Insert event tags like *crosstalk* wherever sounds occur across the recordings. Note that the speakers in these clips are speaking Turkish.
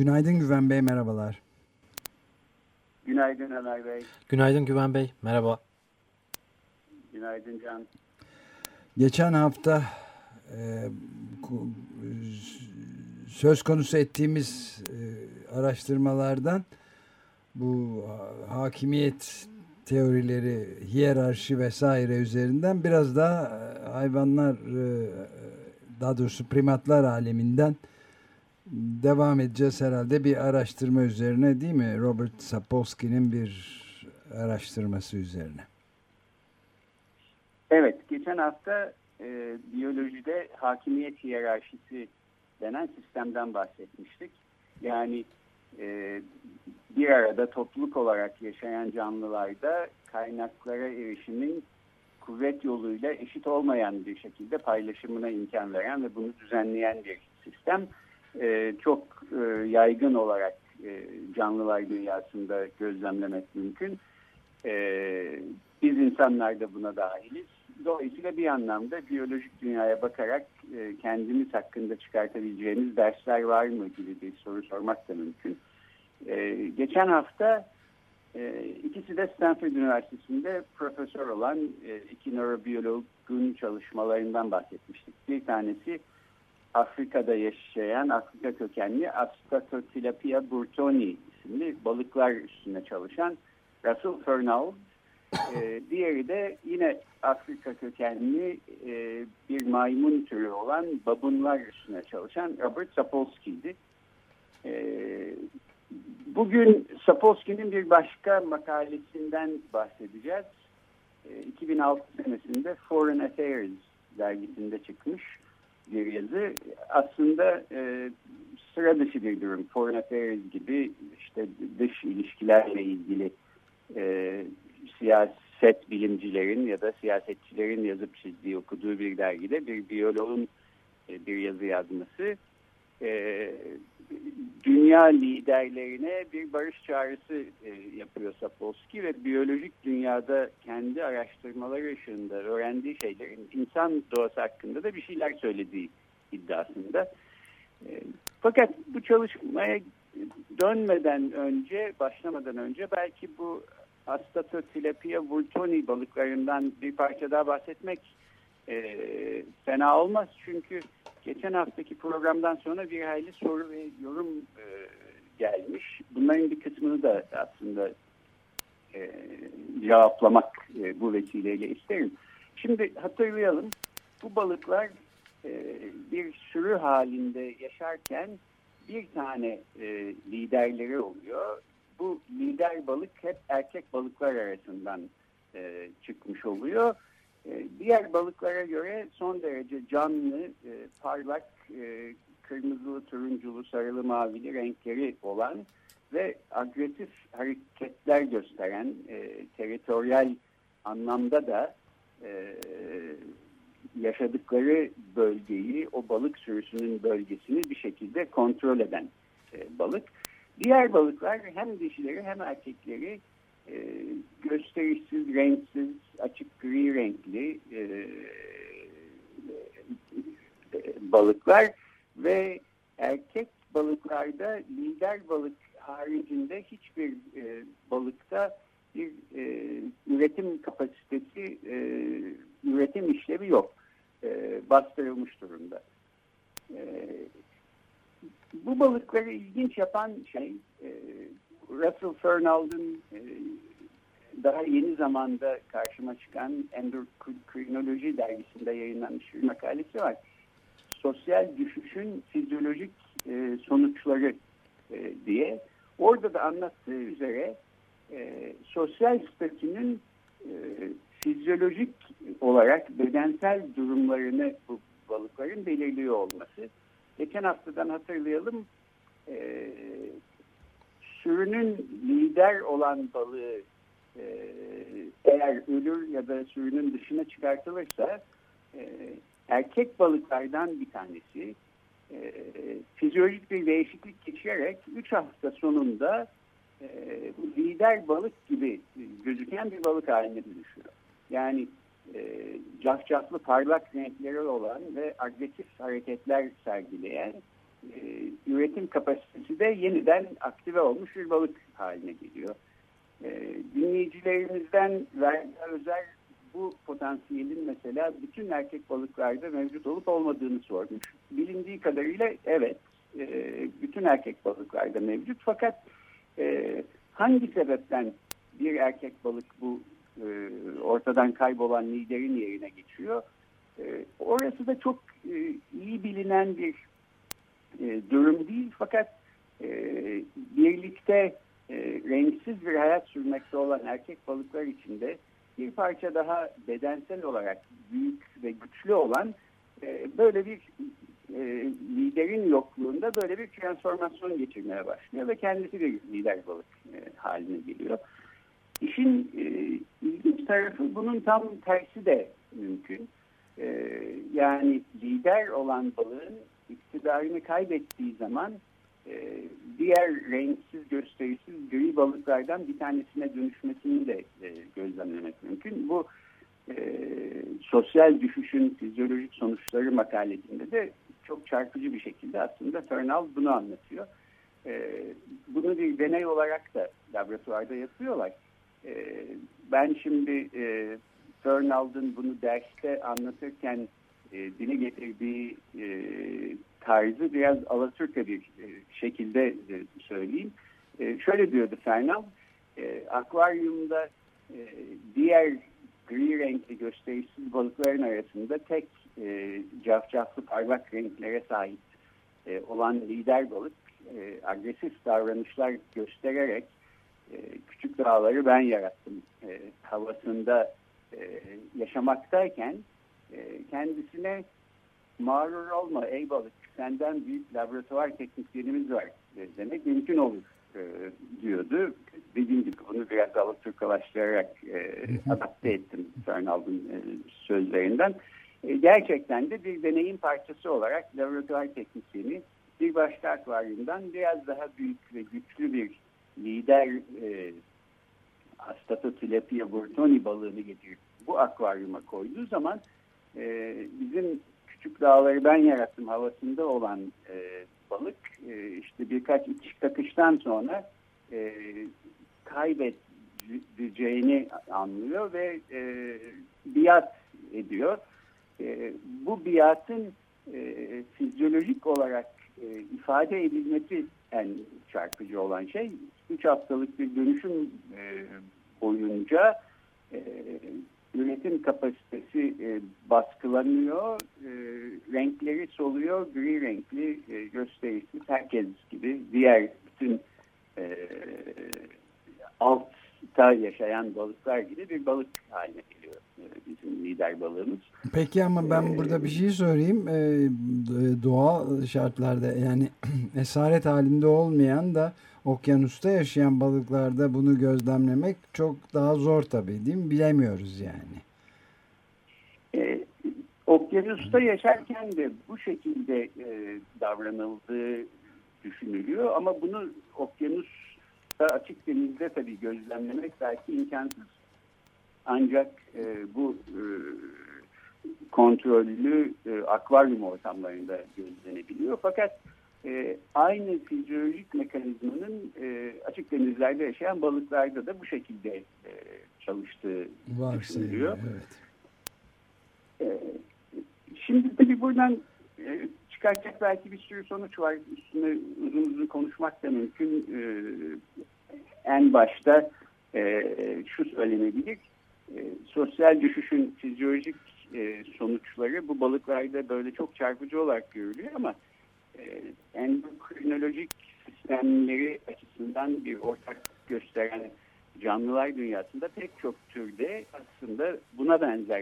Günaydın Güven Bey, merhabalar. Günaydın Ömer Bey. Günaydın Güven Bey, merhaba. Günaydın Can. Geçen hafta e, söz konusu ettiğimiz e, araştırmalardan bu hakimiyet teorileri, hiyerarşi vesaire üzerinden biraz daha e, hayvanlar e, daha doğrusu primatlar aleminden devam edeceğiz herhalde bir araştırma üzerine değil mi? Robert Sapolsky'nin bir araştırması üzerine. Evet, geçen hafta e, biyolojide hakimiyet hiyerarşisi denen sistemden bahsetmiştik. Yani e, bir arada topluluk olarak yaşayan canlılarda kaynaklara erişimin kuvvet yoluyla eşit olmayan bir şekilde paylaşımına imkan veren ve bunu düzenleyen bir sistem. E, çok e, yaygın olarak e, canlılar dünyasında gözlemlemek mümkün. E, biz insanlar da buna dahiliz. Dolayısıyla bir anlamda biyolojik dünyaya bakarak e, kendimiz hakkında çıkartabileceğimiz dersler var mı gibi bir soru sormak da mümkün. E, geçen hafta e, ikisi de Stanford Üniversitesi'nde profesör olan e, iki nörobiyologun çalışmalarından bahsetmiştik. Bir tanesi Afrika'da yaşayan Afrika kökenli Ascatotilapia burtoni isimli balıklar üstünde çalışan Russell Fernald. E, *laughs* diğeri de yine Afrika kökenli e, bir maymun türü olan babunlar üstüne çalışan Robert Sapolsky'di. E, Bugün Sapolsky'nin bir başka makalesinden bahsedeceğiz. 2006 ee, senesinde Foreign Affairs dergisinde çıkmış yazı. Aslında e, sıra dışı bir durum. Foreign Affairs gibi işte dış ilişkilerle ilgili e, siyaset bilimcilerin ya da siyasetçilerin yazıp çizdiği okuduğu bir dergide bir biyoloğun e, bir yazı yazması e, dünya liderlerine bir barış çağrısı e, yapıyor Sapolsky ve biyolojik dünyada kendi araştırmaları ışığında öğrendiği şeylerin insan doğası hakkında da bir şeyler söylediği iddiasında. E, fakat bu çalışmaya dönmeden önce, başlamadan önce belki bu Astatotilapia vultoni balıklarından bir parça daha bahsetmek e, fena olmaz. Çünkü geçen haftaki programdan sonra bir hayli soru ve yorum e, gelmiş. Bunların bir kısmını da aslında e, cevaplamak e, bu vesileyle isterim. Şimdi hatırlayalım. Bu balıklar e, bir sürü halinde yaşarken bir tane e, liderleri oluyor. Bu lider balık hep erkek balıklar arasından e, çıkmış oluyor diğer balıklara göre son derece canlı, e, parlak, e, kırmızılı, turunculu, sarılı, mavili renkleri olan ve agresif hareketler gösteren e, teritoryal anlamda da yaşadıkları bölgeyi, o balık sürüsünün bölgesini bir şekilde kontrol eden balık. Diğer balıklar hem dişileri hem erkekleri e, gösterişsiz, renksiz, açık gri renkli e, e, balıklar ve erkek balıklarda lider balık haricinde hiçbir e, balıkta bir üretim kapasitesi, üretim işlevi yok. Bastırılmış durumda. Bu balıkları ilginç yapan şey e, Russell Fernald'ın e, daha yeni zamanda karşıma çıkan Endokrinoloji dergisinde yayınlanmış bir makalesi var. Sosyal düşüşün fizyolojik e, sonuçları e, diye. Orada da anlattığı üzere sosyal statünün fizyolojik olarak bedensel durumlarını bu balıkların belirliyor olması geçen haftadan hatırlayalım sürünün lider olan balığı e, eğer ölür ya da sürünün dışına çıkartılırsa e, erkek balıklardan bir tanesi e, fizyolojik bir değişiklik geçirerek 3 hafta sonunda lider balık gibi gözüken bir balık haline dönüşüyor. Yani e, cafcaflı parlak renkleri olan ve agresif hareketler sergileyen e, üretim kapasitesi de yeniden aktive olmuş bir balık haline geliyor. E, dinleyicilerimizden Verda Özer bu potansiyelin mesela bütün erkek balıklarda mevcut olup olmadığını sormuş. Bilindiği kadarıyla evet e, bütün erkek balıklarda mevcut fakat hangi sebepten bir erkek balık bu ortadan kaybolan liderin yerine geçiyor? Orası da çok iyi bilinen bir e, durum değil fakat e, birlikte e, renksiz bir hayat sürmekte olan erkek balıklar içinde bir parça daha bedensel olarak büyük ve güçlü olan e, böyle bir e, liderin yokluğunda böyle bir transformasyon geçirmeye başlıyor ve kendisi bir lider balık haline geliyor. İşin ilginç tarafı bunun tam tersi de mümkün. Yani lider olan balığın iktidarını kaybettiği zaman e, diğer renksiz, gösterisiz gri balıklardan bir tanesine dönüşmesini de e, gözlemlemek mümkün. Bu e, sosyal düşüşün fizyolojik sonuçları makalesinde de çok çarpıcı bir şekilde aslında Turnal bunu anlatıyor. E, bunu bir deney olarak da laboratuvarda yapıyorlar. E, ben şimdi e, Turnald'ın bunu derste anlatırken e, dile getirdiği e, tarzı biraz Alaturka bir e, şekilde e, söyleyeyim. E, şöyle diyordu Fernal, e, akvaryumda e, diğer gri renkli gösterişsiz balıkların arasında tek e, cafcaflı parlak renklere sahip e, olan lider balık e, agresif davranışlar göstererek e, küçük dağları ben yarattım e, havasında e, yaşamaktayken kendisine mağrur olma ey balık senden büyük laboratuvar tekniklerimiz var demek mümkün olur e, diyordu. Dediğim gibi onu biraz Alaturkalaştırarak e, *laughs* adapte ettim Fernald'ın e, sözlerinden. E, gerçekten de bir deneyin parçası olarak laboratuvar teknisyeni bir başka akvaryumdan biraz daha büyük ve güçlü bir lider e, Astatotilapia burtoni balığını getirip bu akvaryuma koyduğu zaman e, bizim küçük dağları ben yarattım havasında olan e, balık e, işte birkaç itiş takıştan sonra e, kaybedeceğini anlıyor ve e, biat ediyor. E, bu biatın e, fizyolojik olarak e, ifade edilmesi en çarpıcı olan şey. Üç haftalık bir dönüşüm e, boyunca e, üretim kapasitesi e, baskılanıyor, e, renkleri soluyor, gri renkli e, gösterisi herkes gibi diğer bütün e, altta yaşayan balıklar gibi bir balık haline geliyor e, bizim lider balığımız. Peki ama ben ee, burada bir şey sorayım. Ee, doğal şartlarda yani *clears throat* esaret halinde olmayan da okyanusta yaşayan balıklarda bunu gözlemlemek çok daha zor tabii değil mi? Bilemiyoruz yani. Ee, okyanusta yaşarken de bu şekilde e, davranıldığı düşünülüyor ama bunu okyanusta açık denizde tabii gözlemlemek belki imkansız. Ancak e, bu e, kontrollü e, akvaryum ortamlarında gözlenebiliyor. Fakat e, aynı fizyolojik mekanizmanın e, açık denizlerde yaşayan balıklarda da bu şekilde e, çalıştığı Var düşünülüyor. Evet. E, şimdi tabii buradan e, çıkartacak belki bir sürü sonuç var. Üstüne uzun uzun konuşmak da mümkün. E, en başta e, şu söylenebilir. E, sosyal düşüşün fizyolojik e, sonuçları bu balıklarda böyle çok çarpıcı olarak görülüyor ama e, endokrinolojik sistemleri açısından bir ortak gösteren canlılar dünyasında pek çok türde aslında buna benzer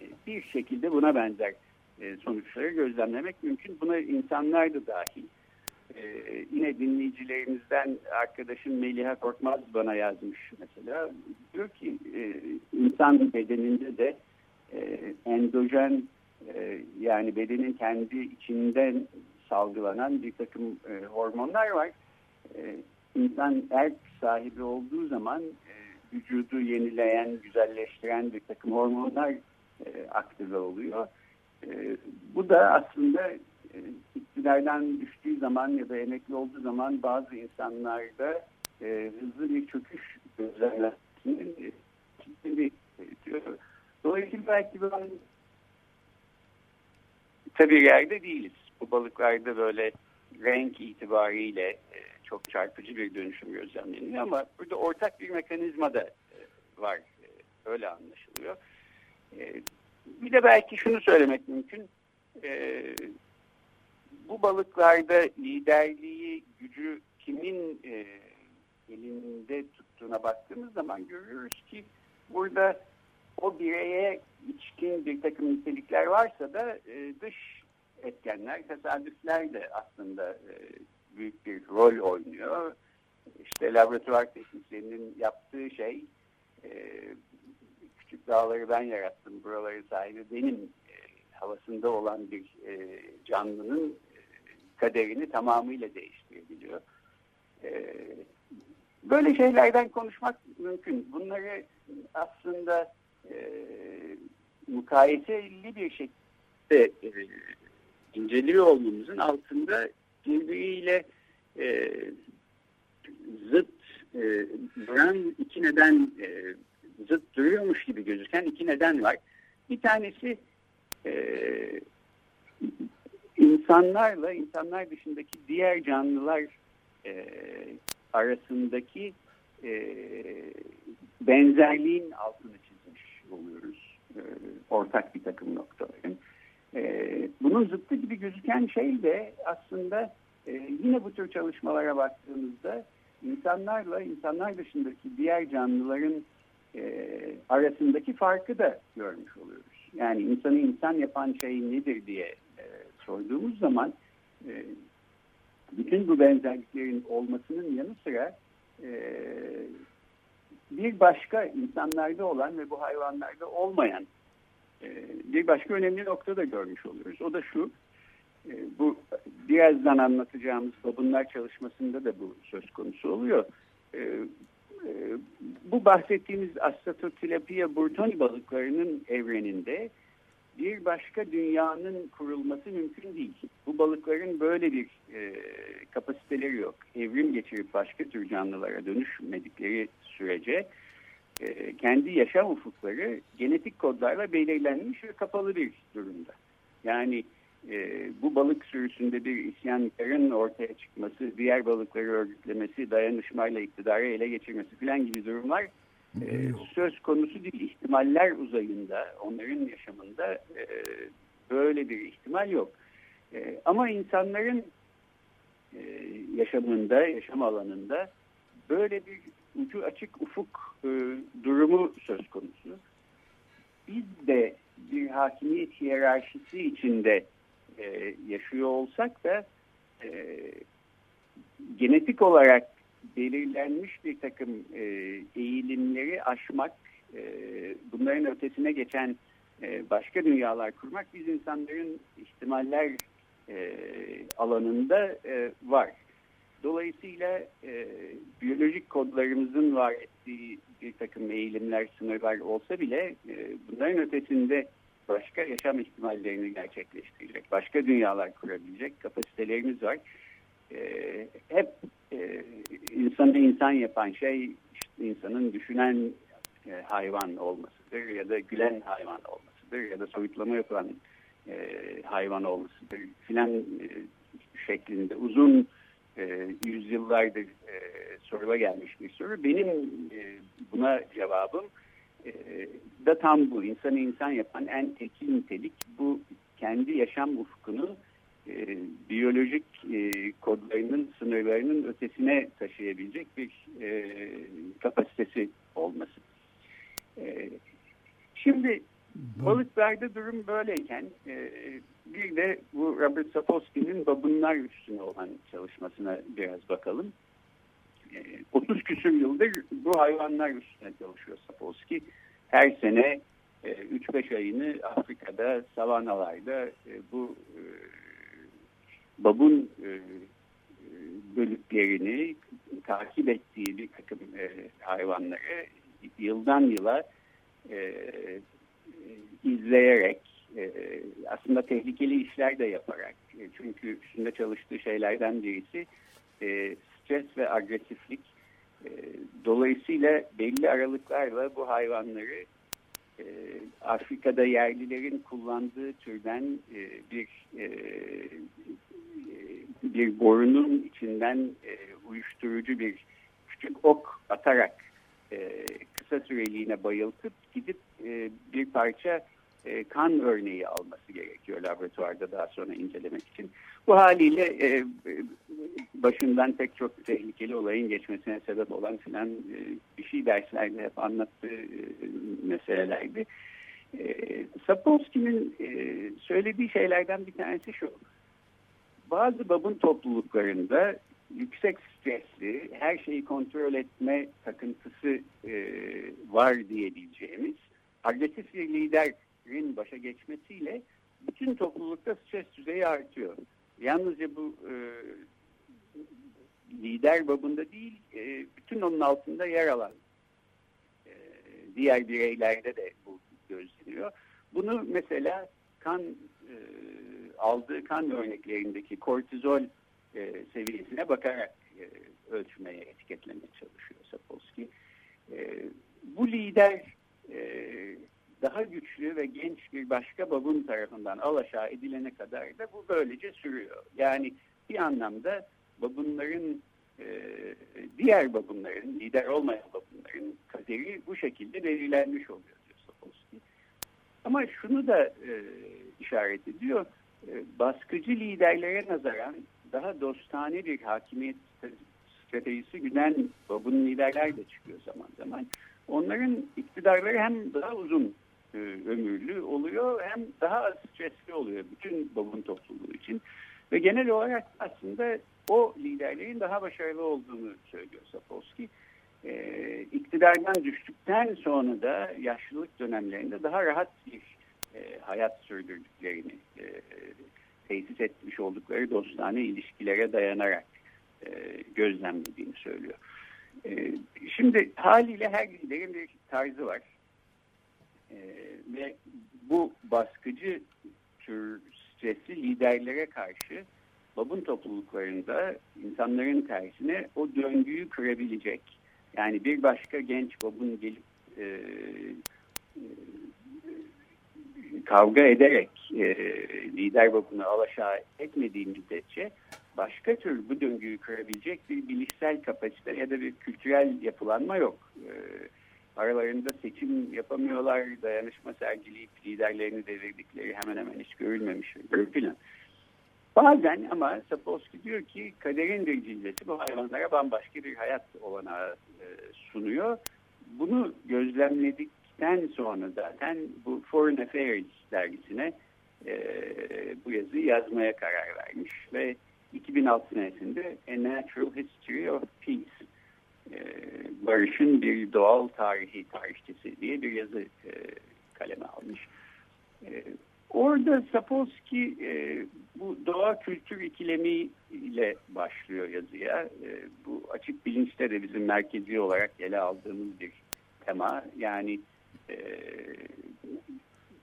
e, bir şekilde buna benzer e, sonuçları gözlemlemek mümkün. Buna insanlar da dahil. E, yine dinleyicilerimizden arkadaşım Meliha Korkmaz bana yazmış mesela. Diyor ki e, insan bedeninde de e, endojen e, yani bedenin kendi içinden salgılanan bir takım e, hormonlar var. E, insan erk sahibi olduğu zaman e, vücudu yenileyen, güzelleştiren bir takım hormonlar e, aktive oluyor. E, bu da aslında e, iktidardan düştüğü zaman ya da emekli olduğu zaman bazı insanlarda e, hızlı bir çöküş gözlemlenmesini e, diyor. Dolayısıyla belki ben tabii yerde değiliz. Bu balıklarda böyle renk itibariyle e, çok çarpıcı bir dönüşüm gözlemleniyor ama burada ortak bir mekanizma da e, var. E, öyle anlaşılıyor. Bir de belki şunu söylemek mümkün. Bu balıklarda liderliği, gücü kimin elinde tuttuğuna baktığımız zaman görüyoruz ki burada o bireye içkin bir takım nitelikler varsa da e, dış etkenler, tesadüfler de aslında e, büyük bir rol oynuyor. İşte laboratuvar teknisyeninin yaptığı şey e, küçük dağları ben yarattım, buraları sahibi benim e, havasında olan bir e, canlının e, kaderini tamamıyla değiştirebiliyor. E, böyle şeylerden konuşmak mümkün. Bunları aslında e, mukayeseli bir şekilde e, inceliyor olmamızın altında birbiriyle e, zıt e, iki neden e, zıt duruyormuş gibi gözüken iki neden var. Bir tanesi e, insanlarla insanlar dışındaki diğer canlılar e, arasındaki e, benzerliğin altını oluyoruz. E, ortak bir takım noktaların. E, bunun zıttı gibi gözüken şey de aslında e, yine bu tür çalışmalara baktığımızda insanlarla insanlar dışındaki diğer canlıların e, arasındaki farkı da görmüş oluyoruz. Yani insanı insan yapan şey nedir diye e, sorduğumuz zaman e, bütün bu benzerliklerin olmasının yanı sıra e, bir başka insanlarda olan ve bu hayvanlarda olmayan e, bir başka önemli nokta da görmüş oluyoruz. O da şu, e, bu birazdan anlatacağımız babunlar çalışmasında da bu söz konusu oluyor. E, bu bahsettiğimiz Astatotilapia burtoni balıklarının evreninde bir başka dünyanın kurulması mümkün değil. Bu balıkların böyle bir e, kapasiteleri yok. Evrim geçirip başka tür canlılara dönüşmedikleri sürece e, kendi yaşam ufukları genetik kodlarla belirlenmiş ve kapalı bir durumda. Yani e, bu balık sürüsünde bir isyankarın ortaya çıkması, diğer balıkları örgütlemesi, dayanışmayla iktidarı ele geçirmesi falan gibi durumlar e, söz konusu değil. İhtimaller uzayında, onların yaşamında e, böyle bir ihtimal yok. E, ama insanların e, yaşamında, yaşam alanında böyle bir ucu açık ufuk durumu söz konusu. Biz de bir hakimiyet hiyerarşisi içinde yaşıyor olsak da genetik olarak belirlenmiş bir takım e, eğilimleri aşmak, e, bunların ötesine geçen e, başka dünyalar kurmak biz insanların ihtimaller e, alanında e, var. Dolayısıyla e, biyolojik kodlarımızın var ettiği bir takım eğilimler, sınırlar olsa bile e, bunların ötesinde başka yaşam ihtimallerini gerçekleştirecek, başka dünyalar kurabilecek kapasitelerimiz var. E, hep e, insanı insan yapan şey işte insanın düşünen e, hayvan olmasıdır ya da gülen hayvan olmasıdır ya da soyutlama yapan e, hayvan olmasıdır filan e, şeklinde uzun e, yüzyıllardır e, gelmiş bir soru. Benim buna cevabım da tam bu. İnsanı insan yapan en tekil nitelik bu kendi yaşam ufkunu e, biyolojik e, kodlarının sınırlarının ötesine taşıyabilecek bir e, kapasitesi olması. E, şimdi Balıklarda durum böyleyken e, bir de bu Robert Sapolsky'nin babunlar üstüne olan çalışmasına biraz bakalım. 30 e, küsur yıldır bu hayvanlar üstüne çalışıyor Sapolsky. Her sene 3-5 ayını Afrika'da, savanalarda bu babun bölüklerini takip ettiği bir takım hayvanları yıldan yıla izleyerek e, aslında tehlikeli işler de yaparak e, çünkü üstünde çalıştığı şeylerden birisi e, stres ve agresiflik. E, dolayısıyla belli aralıklarla bu hayvanları e, Afrika'da yerlilerin kullandığı türden e, bir e, bir borunun içinden e, uyuşturucu bir küçük ok atarak e, kısa süreliğine bayıltıp gidip e, bir parça e, kan örneği alması gerekiyor laboratuvarda daha sonra incelemek için. Bu haliyle e, başından pek çok tehlikeli olayın geçmesine sebep olan filan e, bir şey derslerde hep anlattığı e, meselelerdi. E, Sapolsky'nin e, söylediği şeylerden bir tanesi şu. Bazı babın topluluklarında yüksek stresli, her şeyi kontrol etme takıntısı e, var diyebileceğimiz agresif bir liderin başa geçmesiyle bütün toplulukta stres düzeyi artıyor. Yalnızca bu e, lider babında değil, e, bütün onun altında yer alan e, diğer bireylerde de bu gözleniyor. Bunu mesela kan e, aldığı kan örneklerindeki kortizol e, seviyesine bakarak e, ölçmeye, etiketlemeye çalışıyor Sapolsky. E, bu lider e, daha güçlü ve genç bir başka babun tarafından alaşağı edilene kadar da bu böylece sürüyor. Yani bir anlamda babunların e, diğer babunların, lider olmayan babunların kaderi bu şekilde belirlenmiş oluyor diyor Sapolsky. Ama şunu da e, işaret ediyor, baskıcı liderlere nazaran daha dostane bir hakimiyet stratejisi güden babun liderler de çıkıyor zaman zaman. Onların iktidarları hem daha uzun e, ömürlü oluyor hem daha az stresli oluyor bütün babun topluluğu için. Ve genel olarak aslında o liderlerin daha başarılı olduğunu söylüyor Sapolsky. E, iktidardan düştükten sonra da yaşlılık dönemlerinde daha rahat bir e, hayat sürdürdüklerini e, tesis etmiş oldukları dostane ilişkilere dayanarak e, gözlemlediğini söylüyor. E, şimdi haliyle her liderin bir tarzı var. Ve bu baskıcı tür stresli liderlere karşı babun topluluklarında insanların tersine o döngüyü kırabilecek. Yani bir başka genç babun gelip kavga ederek e, lider babunu alaşağı etmediği müddetçe başka tür bu döngüyü kırabilecek bir bilişsel kapasite ya da bir kültürel yapılanma yok. E, aralarında seçim yapamıyorlar, dayanışma sergileyip liderlerini devirdikleri hemen hemen hiç görülmemiş filan. Bazen ama Sapolsky diyor ki kaderin bir cillesi bu hayvanlara bambaşka bir hayat olanağı e, sunuyor. Bunu gözlemledik bittikten sonra zaten bu Foreign Affairs dergisine e, bu yazıyı yazmaya karar vermiş ve 2006 senesinde A Natural History of Peace e, barışın bir doğal tarihi tarihçesi diye bir yazı e, kaleme almış. E, orada Sapolsky e, bu doğa kültür ikilemi ile başlıyor yazıya. E, bu açık bilinçte de bizim merkezi olarak ele aldığımız bir tema. Yani e,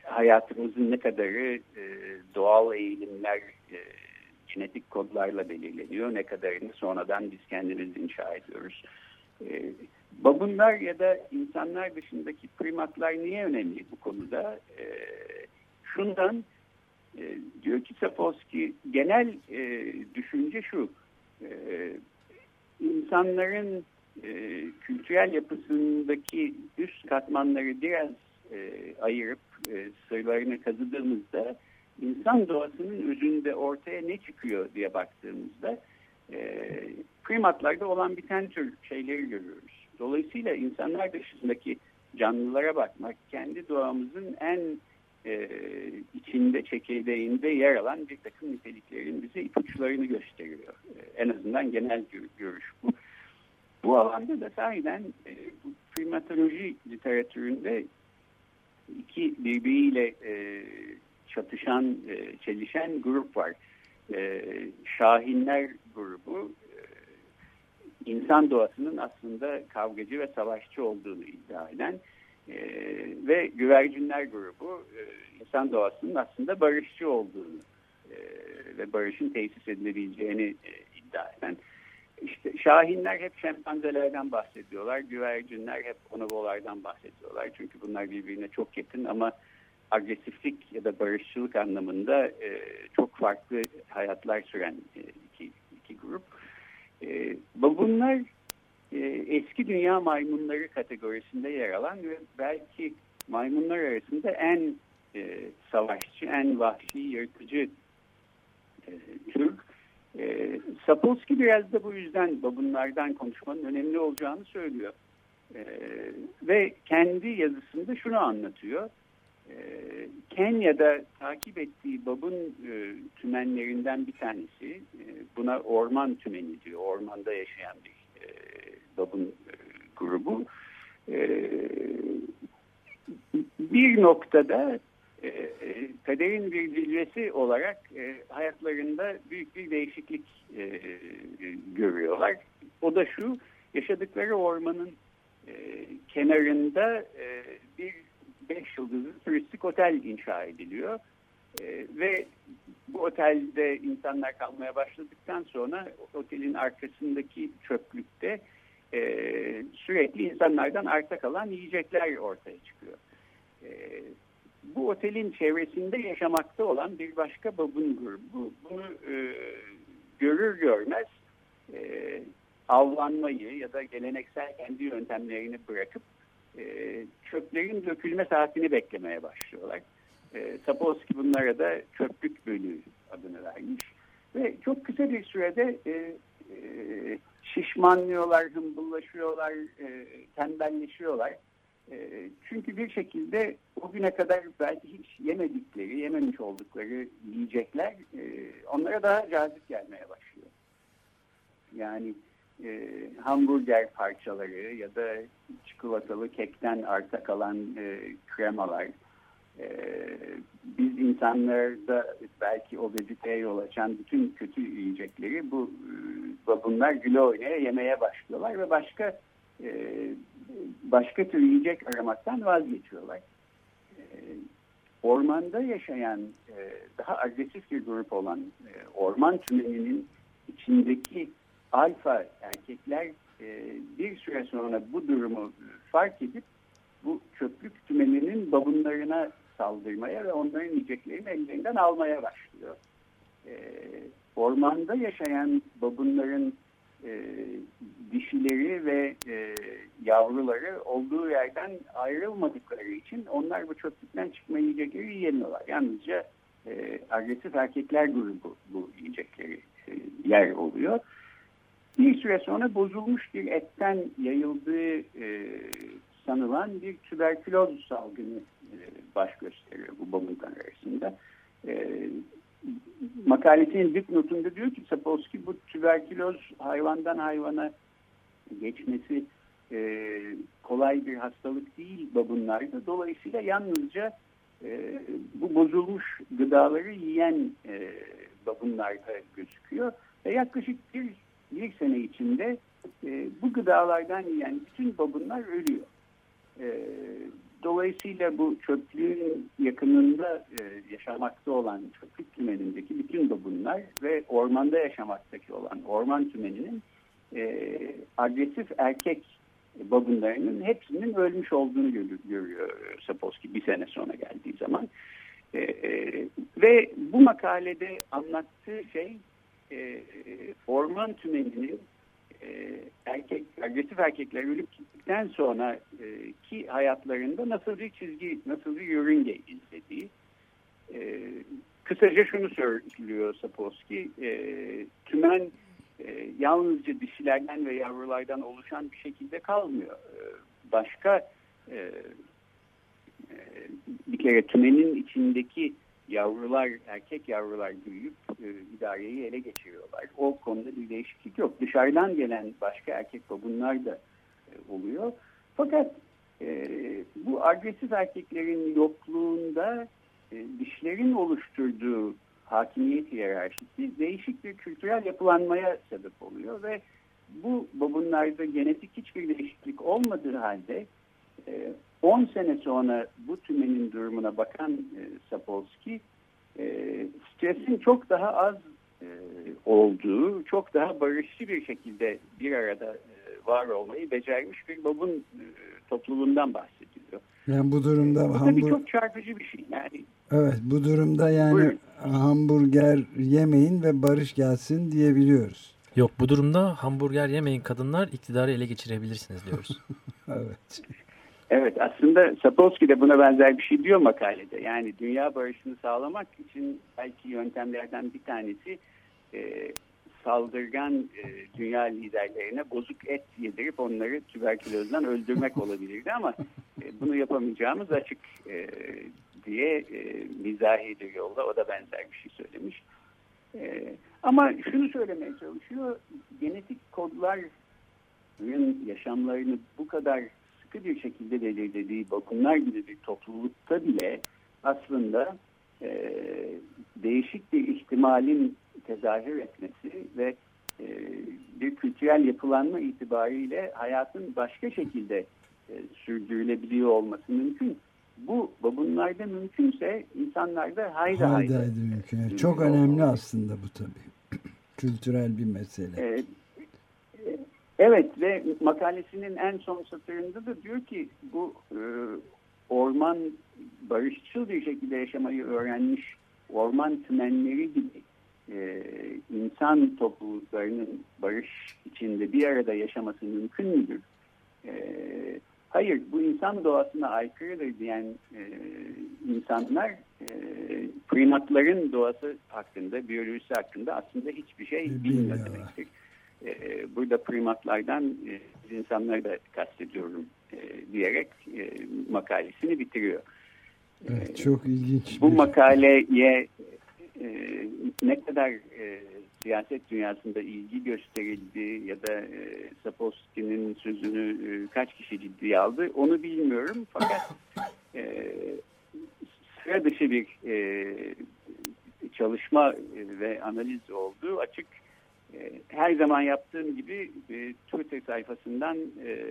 hayatımızın ne kadarı e, doğal eğilimler, e, genetik kodlarla belirleniyor, ne kadarını sonradan biz kendimiz inşa ediyoruz. E, babunlar ya da insanlar dışındaki primatlar niye önemli bu konuda? E, şundan e, diyor ki Sapolsky genel e, düşünce şu, e, insanların e, kültürel yapısındaki üst katmanları biraz e, ayırıp e, sırlarını kazıdığımızda insan doğasının özünde ortaya ne çıkıyor diye baktığımızda e, primatlarda olan biten tür şeyleri görüyoruz. Dolayısıyla insanlar dışındaki canlılara bakmak kendi doğamızın en e, içinde, çekirdeğinde yer alan bir takım niteliklerin bize ipuçlarını gösteriyor. E, en azından genel görüş bu. Bu alanda da sahiden e, primatoloji literatüründe iki birbiriyle e, çatışan, e, çelişen grup var. E, Şahinler grubu e, insan doğasının aslında kavgacı ve savaşçı olduğunu iddia eden e, ve güvercinler grubu e, insan doğasının aslında barışçı olduğunu e, ve barışın tesis edilebileceğini e, iddia eden. İşte şahinler hep şempanzelerden bahsediyorlar, güvercinler hep bonobolardan bahsediyorlar. Çünkü bunlar birbirine çok yakın ama agresiflik ya da barışçılık anlamında e, çok farklı hayatlar süren e, iki, iki grup. E, bunlar e, eski dünya maymunları kategorisinde yer alan ve belki maymunlar arasında en e, savaşçı, en vahşi, yırtıcı e, tür. Sapolsky biraz da bu yüzden babunlardan konuşmanın önemli olacağını söylüyor. E, ve kendi yazısında şunu anlatıyor. E, Kenya'da takip ettiği babun e, tümenlerinden bir tanesi, e, buna orman tümeni diyor, ormanda yaşayan bir e, babun e, grubu. E, bir noktada e, kaderin bir cilvesi olarak e, hayatlarında büyük bir değişiklik e, görüyorlar. O da şu, yaşadıkları ormanın e, kenarında e, bir beş yıldızlı turistik otel inşa ediliyor. E, ve bu otelde insanlar kalmaya başladıktan sonra otelin arkasındaki çöplükte e, sürekli insanlardan arta kalan yiyecekler ortaya çıkıyor. E, otelin çevresinde yaşamakta olan bir başka babun grubu bunu e, görür görmez e, avlanmayı ya da geleneksel kendi yöntemlerini bırakıp e, çöplerin dökülme saatini beklemeye başlıyorlar. E, Sapolsky bunlara da çöplük bölüğü adını vermiş. Ve çok kısa bir sürede e, e, şişmanlıyorlar, hımbıllaşıyorlar, e, tembelleşiyorlar ee, çünkü bir şekilde o güne kadar belki hiç yemedikleri, yememiş oldukları yiyecekler e, onlara daha cazip gelmeye başlıyor. Yani e, hamburger parçaları ya da çikolatalı kekten arta kalan e, kremalar, e, biz insanlarda belki obeziteye yol açan bütün kötü yiyecekleri bu e, bunlar güle oynaya yemeye başlıyorlar ve başka e, başka tür yiyecek aramaktan vazgeçiyorlar. E, ormanda yaşayan e, daha agresif bir grup olan orman tümeninin içindeki alfa erkekler bir süre sonra bu durumu fark edip bu çöplük tümeninin babunlarına saldırmaya ve onların yiyeceklerini ellerinden almaya başlıyor. Ormanda yaşayan babunların e, dişileri ve e, yavruları olduğu yerden ayrılmadıkları için onlar bu çöplükten çıkma yiyecekleri yiyemiyorlar. Yalnızca e, agresif erkekler grubu bu yiyecekleri e, yer oluyor. Bir süre sonra bozulmuş bir etten yayıldığı e, sanılan bir tüberküloz salgını e, baş gösteriyor bu babundan arasında. E, makalesinin dipnotunda diyor ki Sapolsky bu tüberküloz hayvandan hayvana geçmesi e, kolay bir hastalık değil babunlarda. Dolayısıyla yalnızca e, bu bozulmuş gıdaları yiyen e, babunlarda gözüküyor. Ve yaklaşık bir, bir sene içinde e, bu gıdalardan yiyen bütün babunlar ölüyor. E, Dolayısıyla bu çöplüğün yakınında e, yaşamakta olan çöplük tümenindeki bütün babunlar ve ormanda yaşamaktaki olan orman tümeninin e, agresif erkek babunlarının hepsinin ölmüş olduğunu görüyor, görüyor Sapolsky bir sene sonra geldiği zaman. E, e, ve bu makalede anlattığı şey e, orman tümeninin e, erkek agresif erkekler ölüp gittikten sonra e, ki hayatlarında nasıl bir çizgi, nasıl bir yörünge izlediği. E, kısaca şunu söylüyor Sapolsky, e, tümen e, yalnızca dişilerden ve yavrulardan oluşan bir şekilde kalmıyor. E, başka e, e, bir kere tümenin içindeki yavrular, erkek yavrular büyüyüp e, idareyi ele geçiriyorlar. O konuda bir değişiklik yok. Dışarıdan gelen başka erkek babunlar da e, oluyor. Fakat e, bu agresif erkeklerin yokluğunda e, dişlerin oluşturduğu hakimiyet hiyerarşisi değişik bir kültürel yapılanmaya sebep oluyor ve bu babunlarda genetik hiçbir değişiklik olmadığı halde 10 e, sene sonra bu tümenin durumuna bakan e, Sapolsky e, stresin çok daha az olduğu, çok daha barışçı bir şekilde bir arada var olmayı becermiş bir babun topluluğundan bahsediyor. Yani bu durumda bu hamburg... çok çarpıcı bir şey. Yani Evet bu durumda yani Buyurun. hamburger yemeyin ve barış gelsin diyebiliyoruz. Yok bu durumda hamburger yemeyin kadınlar iktidarı ele geçirebilirsiniz diyoruz. *laughs* evet. Evet aslında Sapolsky de buna benzer bir şey diyor makalede. Yani dünya barışını sağlamak için belki yöntemlerden bir tanesi e, saldırgan e, dünya liderlerine bozuk et yedirip onları tüberkülozdan öldürmek *laughs* olabilirdi ama e, bunu yapamayacağımız açık e, diye e, mizahi bir yolla o da benzer bir şey söylemiş. E, ama şunu söylemeye çalışıyor, genetik kodların yaşamlarını bu kadar sıkı bir şekilde belirlediği bakımlar gibi bir toplulukta bile aslında e, değişik bir ihtimalin tezahür etmesi ve e, bir kültürel yapılanma itibariyle hayatın başka şekilde e, sürdürülebiliyor olması mümkün. Bu bunlarda mümkünse insanlarda hayda hayda. hayda mümkün. Çok önemli aslında bu tabii. *clears throat* Kültürel bir mesele. Evet. Evet ve makalesinin en son satırında da diyor ki bu e, orman barışçıl bir şekilde yaşamayı öğrenmiş orman tümenleri gibi e, insan topluluklarının barış içinde bir arada yaşaması mümkün müdür? E, hayır bu insan doğasına aykırıdır diyen e, insanlar e, primatların doğası hakkında, biyolojisi hakkında aslında hiçbir şey bilmiyor demektir. E, burada primatlardan e, insanları da kastediyorum e, diyerek e, makalesini bitiriyor. Evet, çok ilginç. Bu bir... makaleye e, ne kadar e, siyaset dünyasında ilgi gösterildi ya da e, Sapolsky'nin sözünü e, kaç kişi ciddiye aldı onu bilmiyorum. Fakat e, sıra dışı bir e, çalışma ve analiz olduğu açık. E, her zaman yaptığım gibi e, Twitter sayfasından e,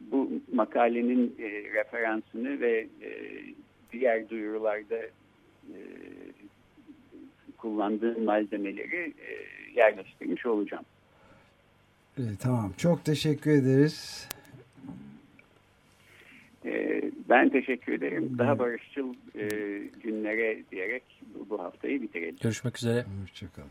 bu makalenin e, referansını ve e, diğer duyurularda e, kullandığım malzemeleri e, yerleştirmiş olacağım. E, tamam. Çok teşekkür ederiz. E, ben teşekkür ederim. Daha barışçıl e, günlere diyerek bu, bu haftayı bitirelim. Görüşmek üzere. Hoşçakalın.